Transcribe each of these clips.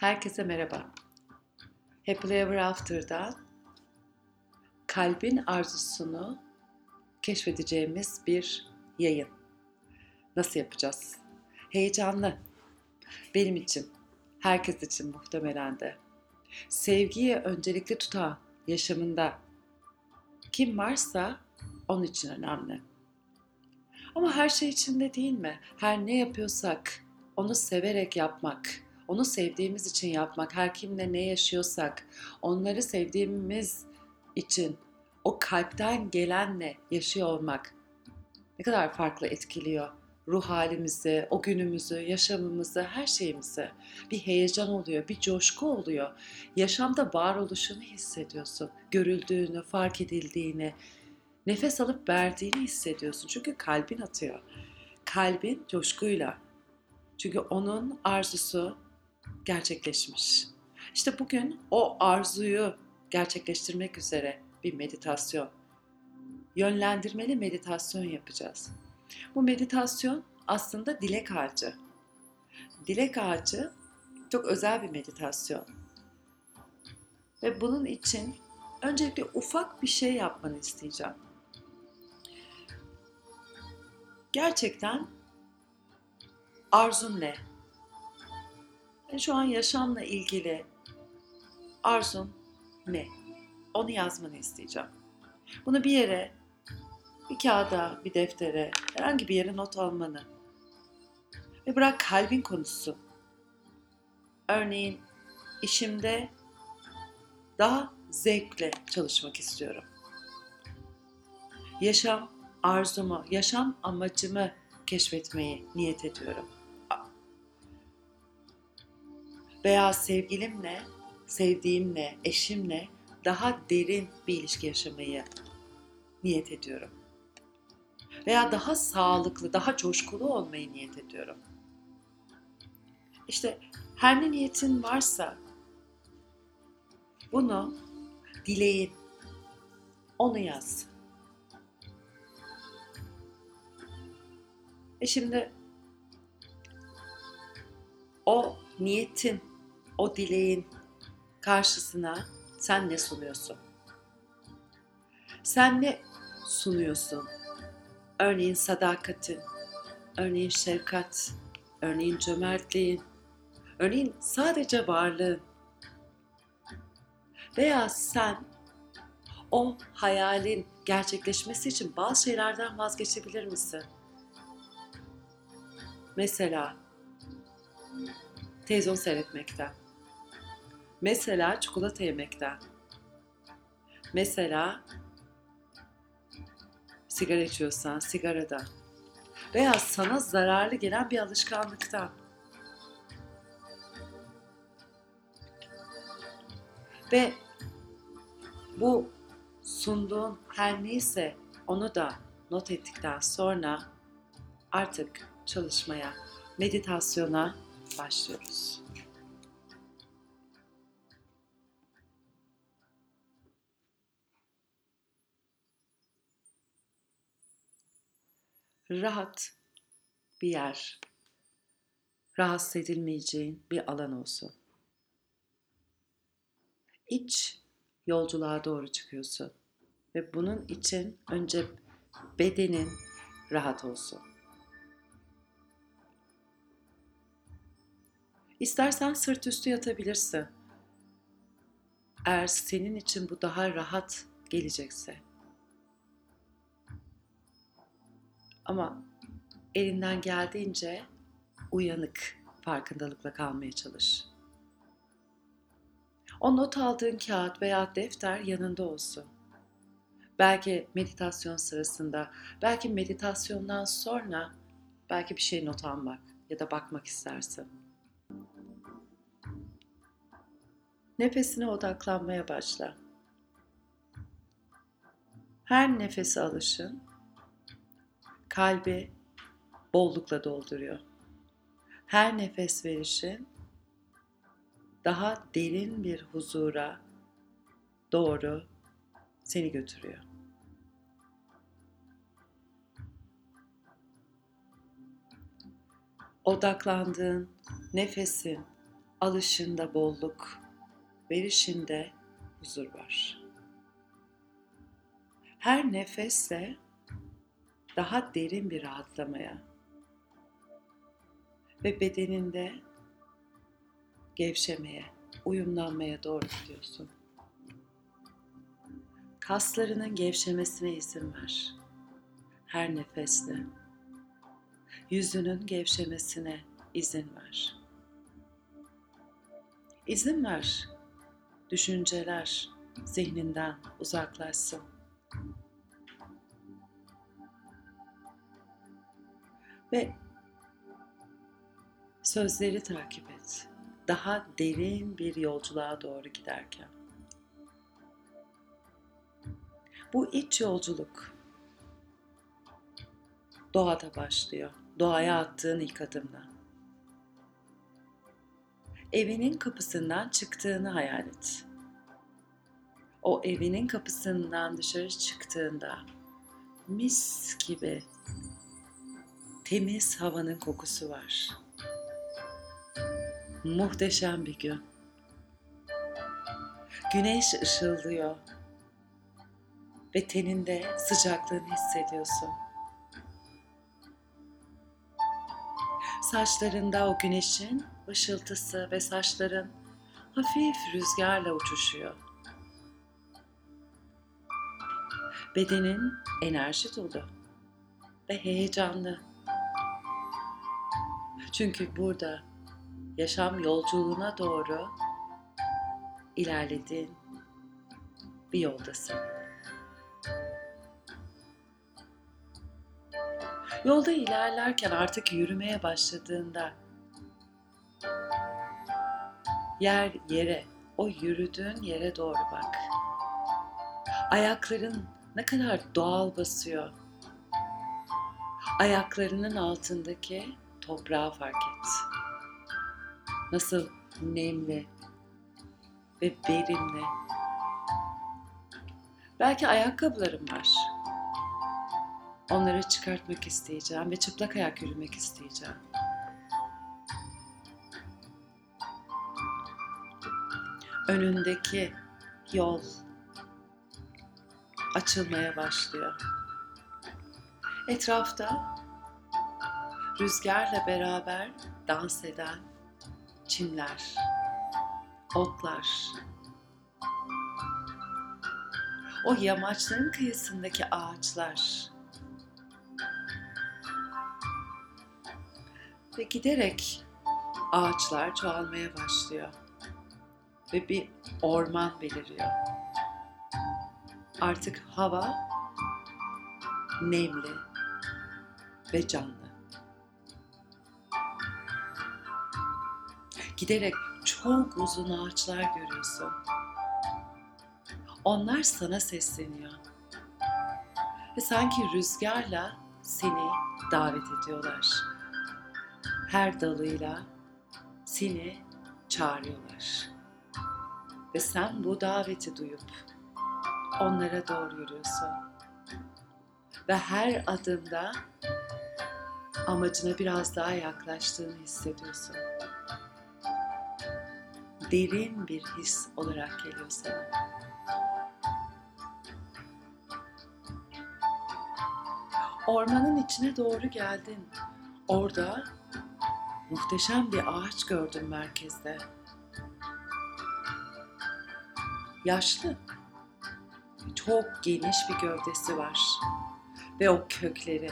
Herkese merhaba. Happily Ever After'da kalbin arzusunu keşfedeceğimiz bir yayın. Nasıl yapacağız? Heyecanlı. Benim için, herkes için muhtemelen de. Sevgiyi öncelikli tutan yaşamında kim varsa onun için önemli. Ama her şey içinde değil mi? Her ne yapıyorsak onu severek yapmak, onu sevdiğimiz için yapmak, her kimle ne yaşıyorsak, onları sevdiğimiz için o kalpten gelenle yaşıyor olmak ne kadar farklı etkiliyor ruh halimizi, o günümüzü, yaşamımızı, her şeyimizi. Bir heyecan oluyor, bir coşku oluyor. Yaşamda varoluşunu hissediyorsun, görüldüğünü, fark edildiğini, nefes alıp verdiğini hissediyorsun. Çünkü kalbin atıyor. Kalbin coşkuyla. Çünkü onun arzusu gerçekleşmiş. İşte bugün o arzuyu gerçekleştirmek üzere bir meditasyon, yönlendirmeli meditasyon yapacağız. Bu meditasyon aslında dilek ağacı. Dilek ağacı çok özel bir meditasyon. Ve bunun için öncelikle ufak bir şey yapmanı isteyeceğim. Gerçekten arzun ne? Yani şu an yaşamla ilgili arzun ne? Onu yazmanı isteyeceğim. Bunu bir yere, bir kağıda, bir deftere, herhangi bir yere not almanı. Ve bırak kalbin konuşsun. Örneğin işimde daha zevkle çalışmak istiyorum. Yaşam arzumu, yaşam amacımı keşfetmeyi niyet ediyorum. Veya sevgilimle, sevdiğimle, eşimle daha derin bir ilişki yaşamayı niyet ediyorum. Veya daha sağlıklı, daha coşkulu olmayı niyet ediyorum. İşte her ne niyetin varsa bunu dileyin, onu yaz. E şimdi o niyetin, o dileğin karşısına sen ne sunuyorsun? Sen ne sunuyorsun? Örneğin sadakatin, örneğin şefkat, örneğin cömertliğin, örneğin sadece varlığın. Veya sen o hayalin gerçekleşmesi için bazı şeylerden vazgeçebilir misin? Mesela televizyon seyretmekten. Mesela çikolata yemekten. Mesela sigara içiyorsan sigaradan. Veya sana zararlı gelen bir alışkanlıktan. Ve bu sunduğun her neyse onu da not ettikten sonra artık çalışmaya, meditasyona başlıyoruz. Rahat bir yer, rahatsız edilmeyeceğin bir alan olsun. İç yolculuğa doğru çıkıyorsun ve bunun için önce bedenin rahat olsun. İstersen sırt üstü yatabilirsin. Eğer senin için bu daha rahat gelecekse. Ama elinden geldiğince uyanık farkındalıkla kalmaya çalış. O not aldığın kağıt veya defter yanında olsun. Belki meditasyon sırasında, belki meditasyondan sonra belki bir şey not almak ya da bakmak istersin. Nefesine odaklanmaya başla. Her nefes alışın kalbi bollukla dolduruyor. Her nefes verişin daha derin bir huzura doğru seni götürüyor. Odaklandığın nefesin Alışında bolluk, verişinde huzur var. Her nefeste daha derin bir rahatlamaya ve bedeninde gevşemeye, uyumlanmaya doğru gidiyorsun. Kaslarının gevşemesine izin ver. Her nefeste. Yüzünün gevşemesine izin ver. İzin ver. Düşünceler zihninden uzaklaşsın. Ve sözleri takip et. Daha derin bir yolculuğa doğru giderken. Bu iç yolculuk doğada başlıyor. Doğaya attığın ilk adımla. Evinin kapısından çıktığını hayal et. O evinin kapısından dışarı çıktığında mis gibi temiz havanın kokusu var. Muhteşem bir gün. Güneş ışıldıyor ve teninde sıcaklığını hissediyorsun. Saçlarında o güneşin ışıltısı ve saçların hafif rüzgarla uçuşuyor. Bedenin enerji dolu ve heyecanlı. Çünkü burada yaşam yolculuğuna doğru ilerlediğin bir yoldasın. Yolda ilerlerken artık yürümeye başladığında yer yere, o yürüdüğün yere doğru bak. Ayakların ne kadar doğal basıyor. Ayaklarının altındaki toprağı fark et. Nasıl nemli ve verimli. Belki ayakkabılarım var. Onları çıkartmak isteyeceğim ve çıplak ayak yürümek isteyeceğim. Önündeki yol açılmaya başlıyor. Etrafta rüzgarla beraber dans eden çimler, otlar, o yamaçların kıyısındaki ağaçlar ve giderek ağaçlar çoğalmaya başlıyor ve bir orman beliriyor. Artık hava nemli ve canlı. Giderek çok uzun ağaçlar görüyorsun. Onlar sana sesleniyor. Ve sanki rüzgarla seni davet ediyorlar. Her dalıyla seni çağırıyorlar. Ve sen bu daveti duyup onlara doğru yürüyorsun. Ve her adımda amacına biraz daha yaklaştığını hissediyorsun. Derin bir his olarak geliyor sana. Ormanın içine doğru geldin. Orada muhteşem bir ağaç gördüm merkezde. Yaşlı. Çok geniş bir gövdesi var. Ve o kökleri.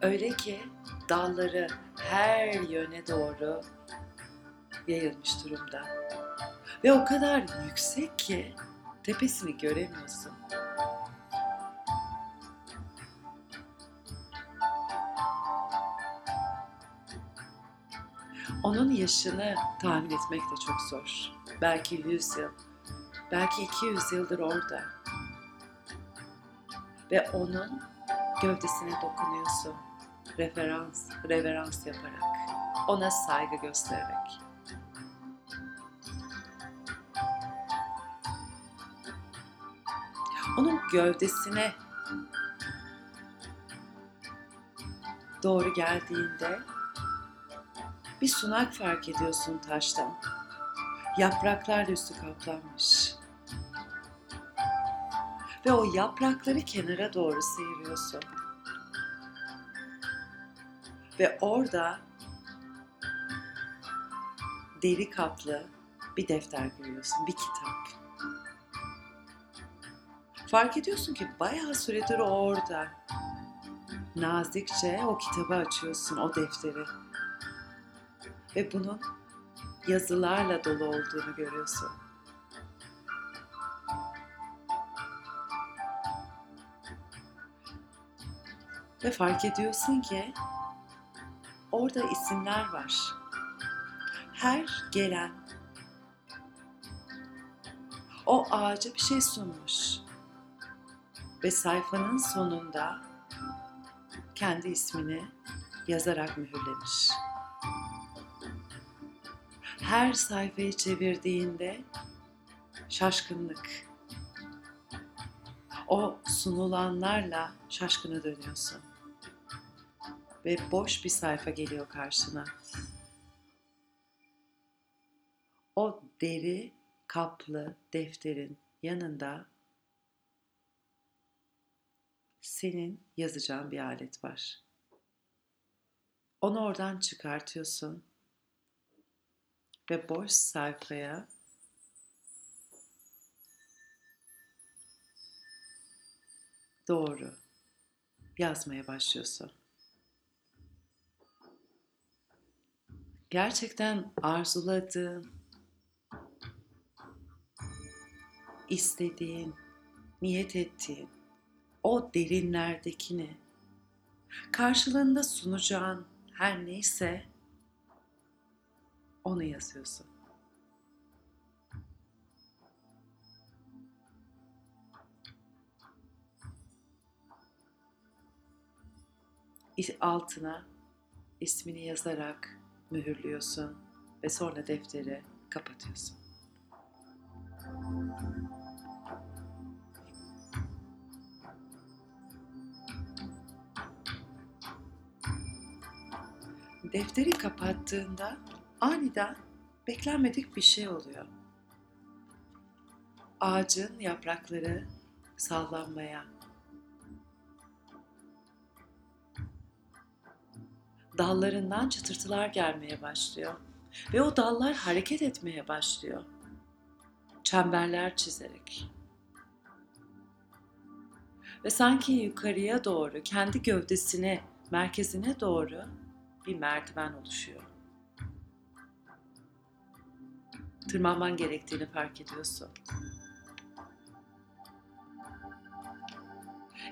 Öyle ki dalları her yöne doğru yayılmış durumda. Ve o kadar yüksek ki tepesini göremiyorsun. Onun yaşını tahmin etmek de çok zor. Belki 100 yıl, belki 200 yıldır orada. Ve onun gövdesine dokunuyorsun. Referans, reverans yaparak, ona saygı göstererek. Onun gövdesine doğru geldiğinde Bir sunak fark ediyorsun taştan. Yapraklarla üstü kaplanmış. Ve o yaprakları kenara doğru sıyırıyorsun. Ve orada deri kaplı bir defter görüyorsun, bir kitap. Fark ediyorsun ki bayağı süredir orada. Nazikçe o kitabı açıyorsun, o defteri. Ve bunun yazılarla dolu olduğunu görüyorsun. Ve fark ediyorsun ki orada isimler var. Her gelen o ağaca bir şey sunmuş. Ve sayfanın sonunda kendi ismini yazarak mühürlemiş. Her sayfayı çevirdiğinde şaşkınlık. O sunulanlarla şaşkına dönüyorsun. Ve boş bir sayfa geliyor karşına. O deri kaplı defterin yanında senin yazacağın bir alet var. Onu oradan çıkartıyorsun ve boş sayfaya doğru yazmaya başlıyorsun. Gerçekten arzuladığın, istediğin, niyet ettiğin o derinlerdekini karşılığında sunacağın her neyse onu yazıyorsun. altına ismini yazarak mühürlüyorsun ve sonra defteri kapatıyorsun. Defteri kapattığında aniden beklenmedik bir şey oluyor. Ağacın yaprakları sallanmaya, dallarından çıtırtılar gelmeye başlıyor ve o dallar hareket etmeye başlıyor. Çemberler çizerek. Ve sanki yukarıya doğru, kendi gövdesine, merkezine doğru bir merdiven oluşuyor. Tırmanman gerektiğini fark ediyorsun.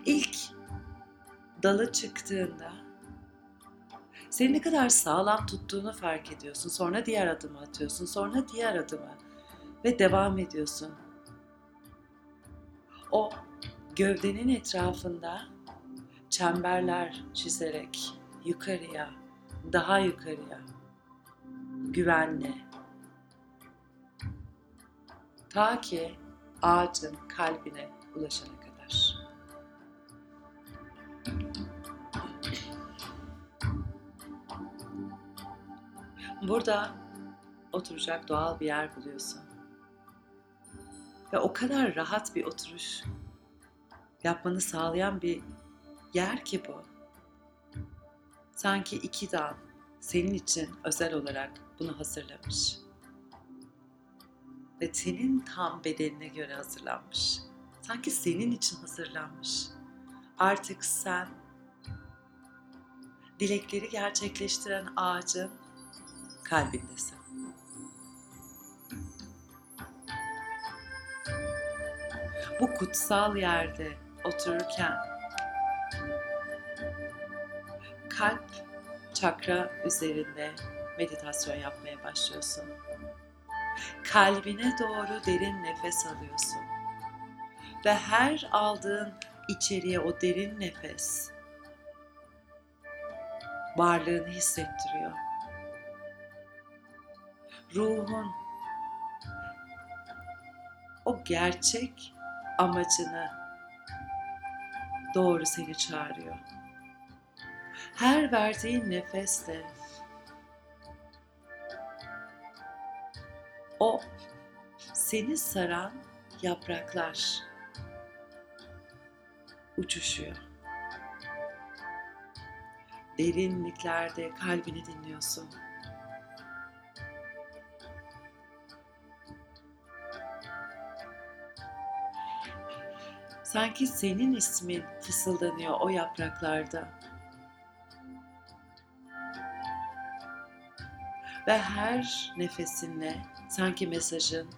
İlk dalı çıktığında seni ne kadar sağlam tuttuğunu fark ediyorsun. Sonra diğer adımı atıyorsun. Sonra diğer adımı ve devam ediyorsun. O gövdenin etrafında çemberler çizerek yukarıya, daha yukarıya, güvenli. Ta ki ağacın kalbine ulaşana kadar. Burada oturacak doğal bir yer buluyorsun. Ve o kadar rahat bir oturuş yapmanı sağlayan bir yer ki bu. Sanki iki dal senin için özel olarak bunu hazırlamış. Ve senin tam bedenine göre hazırlanmış. Sanki senin için hazırlanmış. Artık sen dilekleri gerçekleştiren ağacın kalbindesin. Bu kutsal yerde otururken kalp çakra üzerinde meditasyon yapmaya başlıyorsun. Kalbine doğru derin nefes alıyorsun. Ve her aldığın içeriye o derin nefes varlığını hissettiriyor ruhun o gerçek amacını doğru seni çağırıyor. Her verdiğin nefeste o seni saran yapraklar uçuşuyor. Derinliklerde kalbini dinliyorsun. Sanki senin ismin fısıldanıyor o yapraklarda. Ve her nefesinle sanki mesajın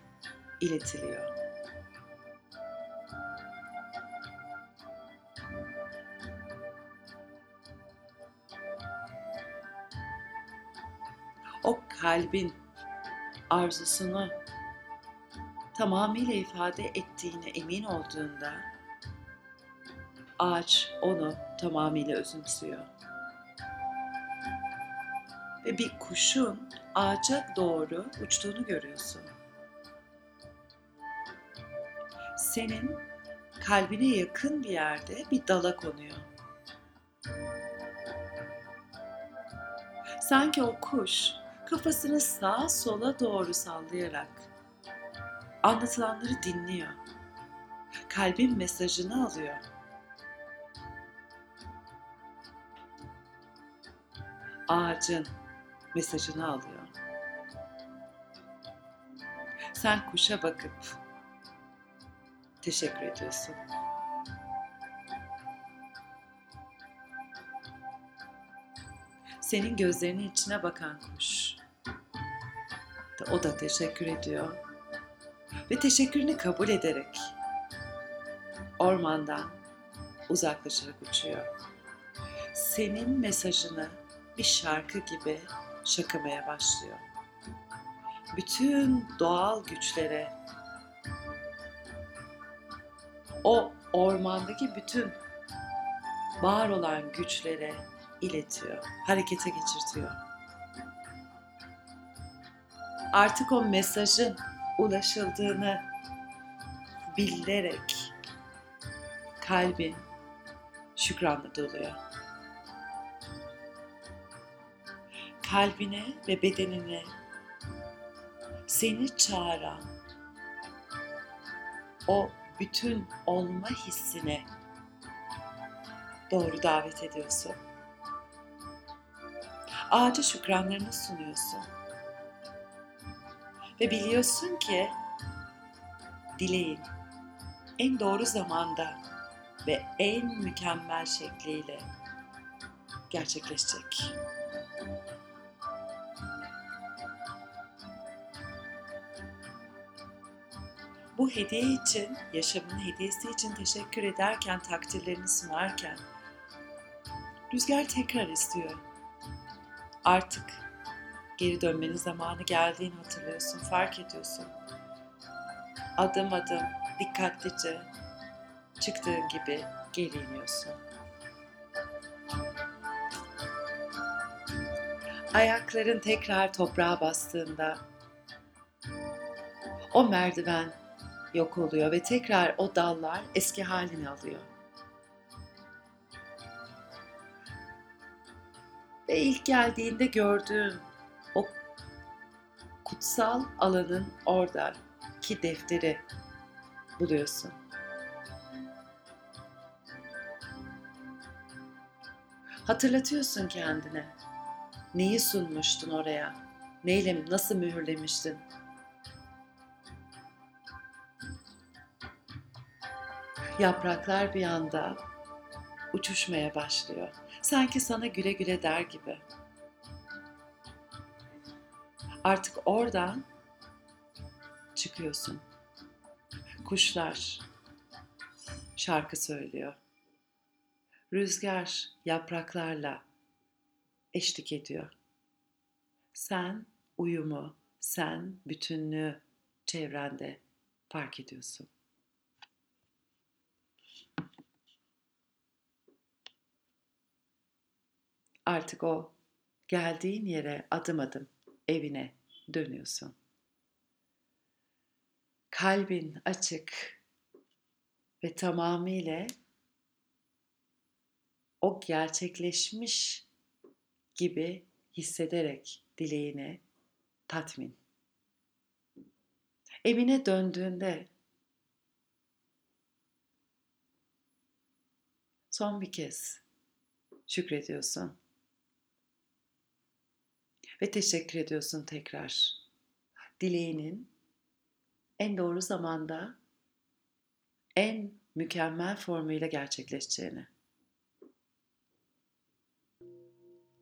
iletiliyor. O kalbin arzusunu tamamıyla ifade ettiğine emin olduğunda ağaç onu tamamıyla özümsüyor. Ve bir kuşun ağaca doğru uçtuğunu görüyorsun. Senin kalbine yakın bir yerde bir dala konuyor. Sanki o kuş kafasını sağa sola doğru sallayarak anlatılanları dinliyor. Kalbin mesajını alıyor. Ağacın mesajını alıyor. Sen kuşa bakıp teşekkür ediyorsun. Senin gözlerinin içine bakan kuş. O da teşekkür ediyor. Ve teşekkürünü kabul ederek ormandan uzaklaşarak uçuyor. Senin mesajını bir şarkı gibi şakımaya başlıyor. Bütün doğal güçlere, o ormandaki bütün var olan güçlere iletiyor, harekete geçirtiyor. Artık o mesajın ulaşıldığını bilerek kalbin şükranla doluyor. Kalbine ve bedenine seni çağıran o bütün olma hissine doğru davet ediyorsun. Ağaca şükranlarını sunuyorsun. Ve biliyorsun ki dileğin en doğru zamanda ve en mükemmel şekliyle gerçekleşecek. Bu hediye için, yaşamın hediyesi için teşekkür ederken, takdirlerini sunarken Rüzgar tekrar istiyor. Artık geri dönmenin zamanı geldiğini hatırlıyorsun, fark ediyorsun. Adım adım, dikkatlice çıktığın gibi geri iniyorsun. Ayakların tekrar toprağa bastığında o merdiven yok oluyor ve tekrar o dallar eski halini alıyor. Ve ilk geldiğinde gördüğün o kutsal alanın oradaki defteri buluyorsun. Hatırlatıyorsun kendine. Neyi sunmuştun oraya? Neyle, nasıl mühürlemiştin? Yapraklar bir anda uçuşmaya başlıyor. Sanki sana güle güle der gibi. Artık oradan çıkıyorsun. Kuşlar şarkı söylüyor. Rüzgar yapraklarla eşlik ediyor. Sen uyumu, sen bütünlüğü çevrende fark ediyorsun. Artık o geldiğin yere adım adım evine dönüyorsun. Kalbin açık ve tamamıyla o gerçekleşmiş gibi hissederek dileğini tatmin. Evine döndüğünde son bir kez şükrediyorsun. Ve teşekkür ediyorsun tekrar. Dileğinin en doğru zamanda en mükemmel formuyla gerçekleşeceğini.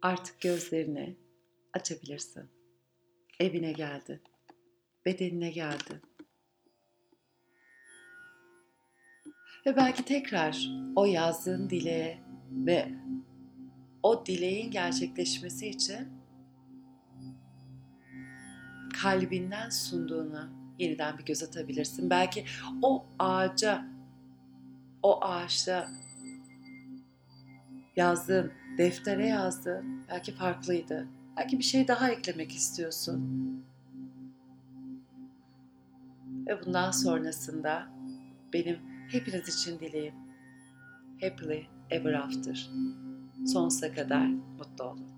Artık gözlerini açabilirsin. Evine geldin. Bedenine geldin. Ve belki tekrar o yazdığın dileğe ve o dileğin gerçekleşmesi için kalbinden sunduğunu yeniden bir göz atabilirsin. Belki o ağaca, o ağaçta yazdığın, deftere yazdığın belki farklıydı. Belki bir şey daha eklemek istiyorsun. Ve bundan sonrasında benim hepiniz için dileğim happily ever after. Sonsuza kadar mutlu olun.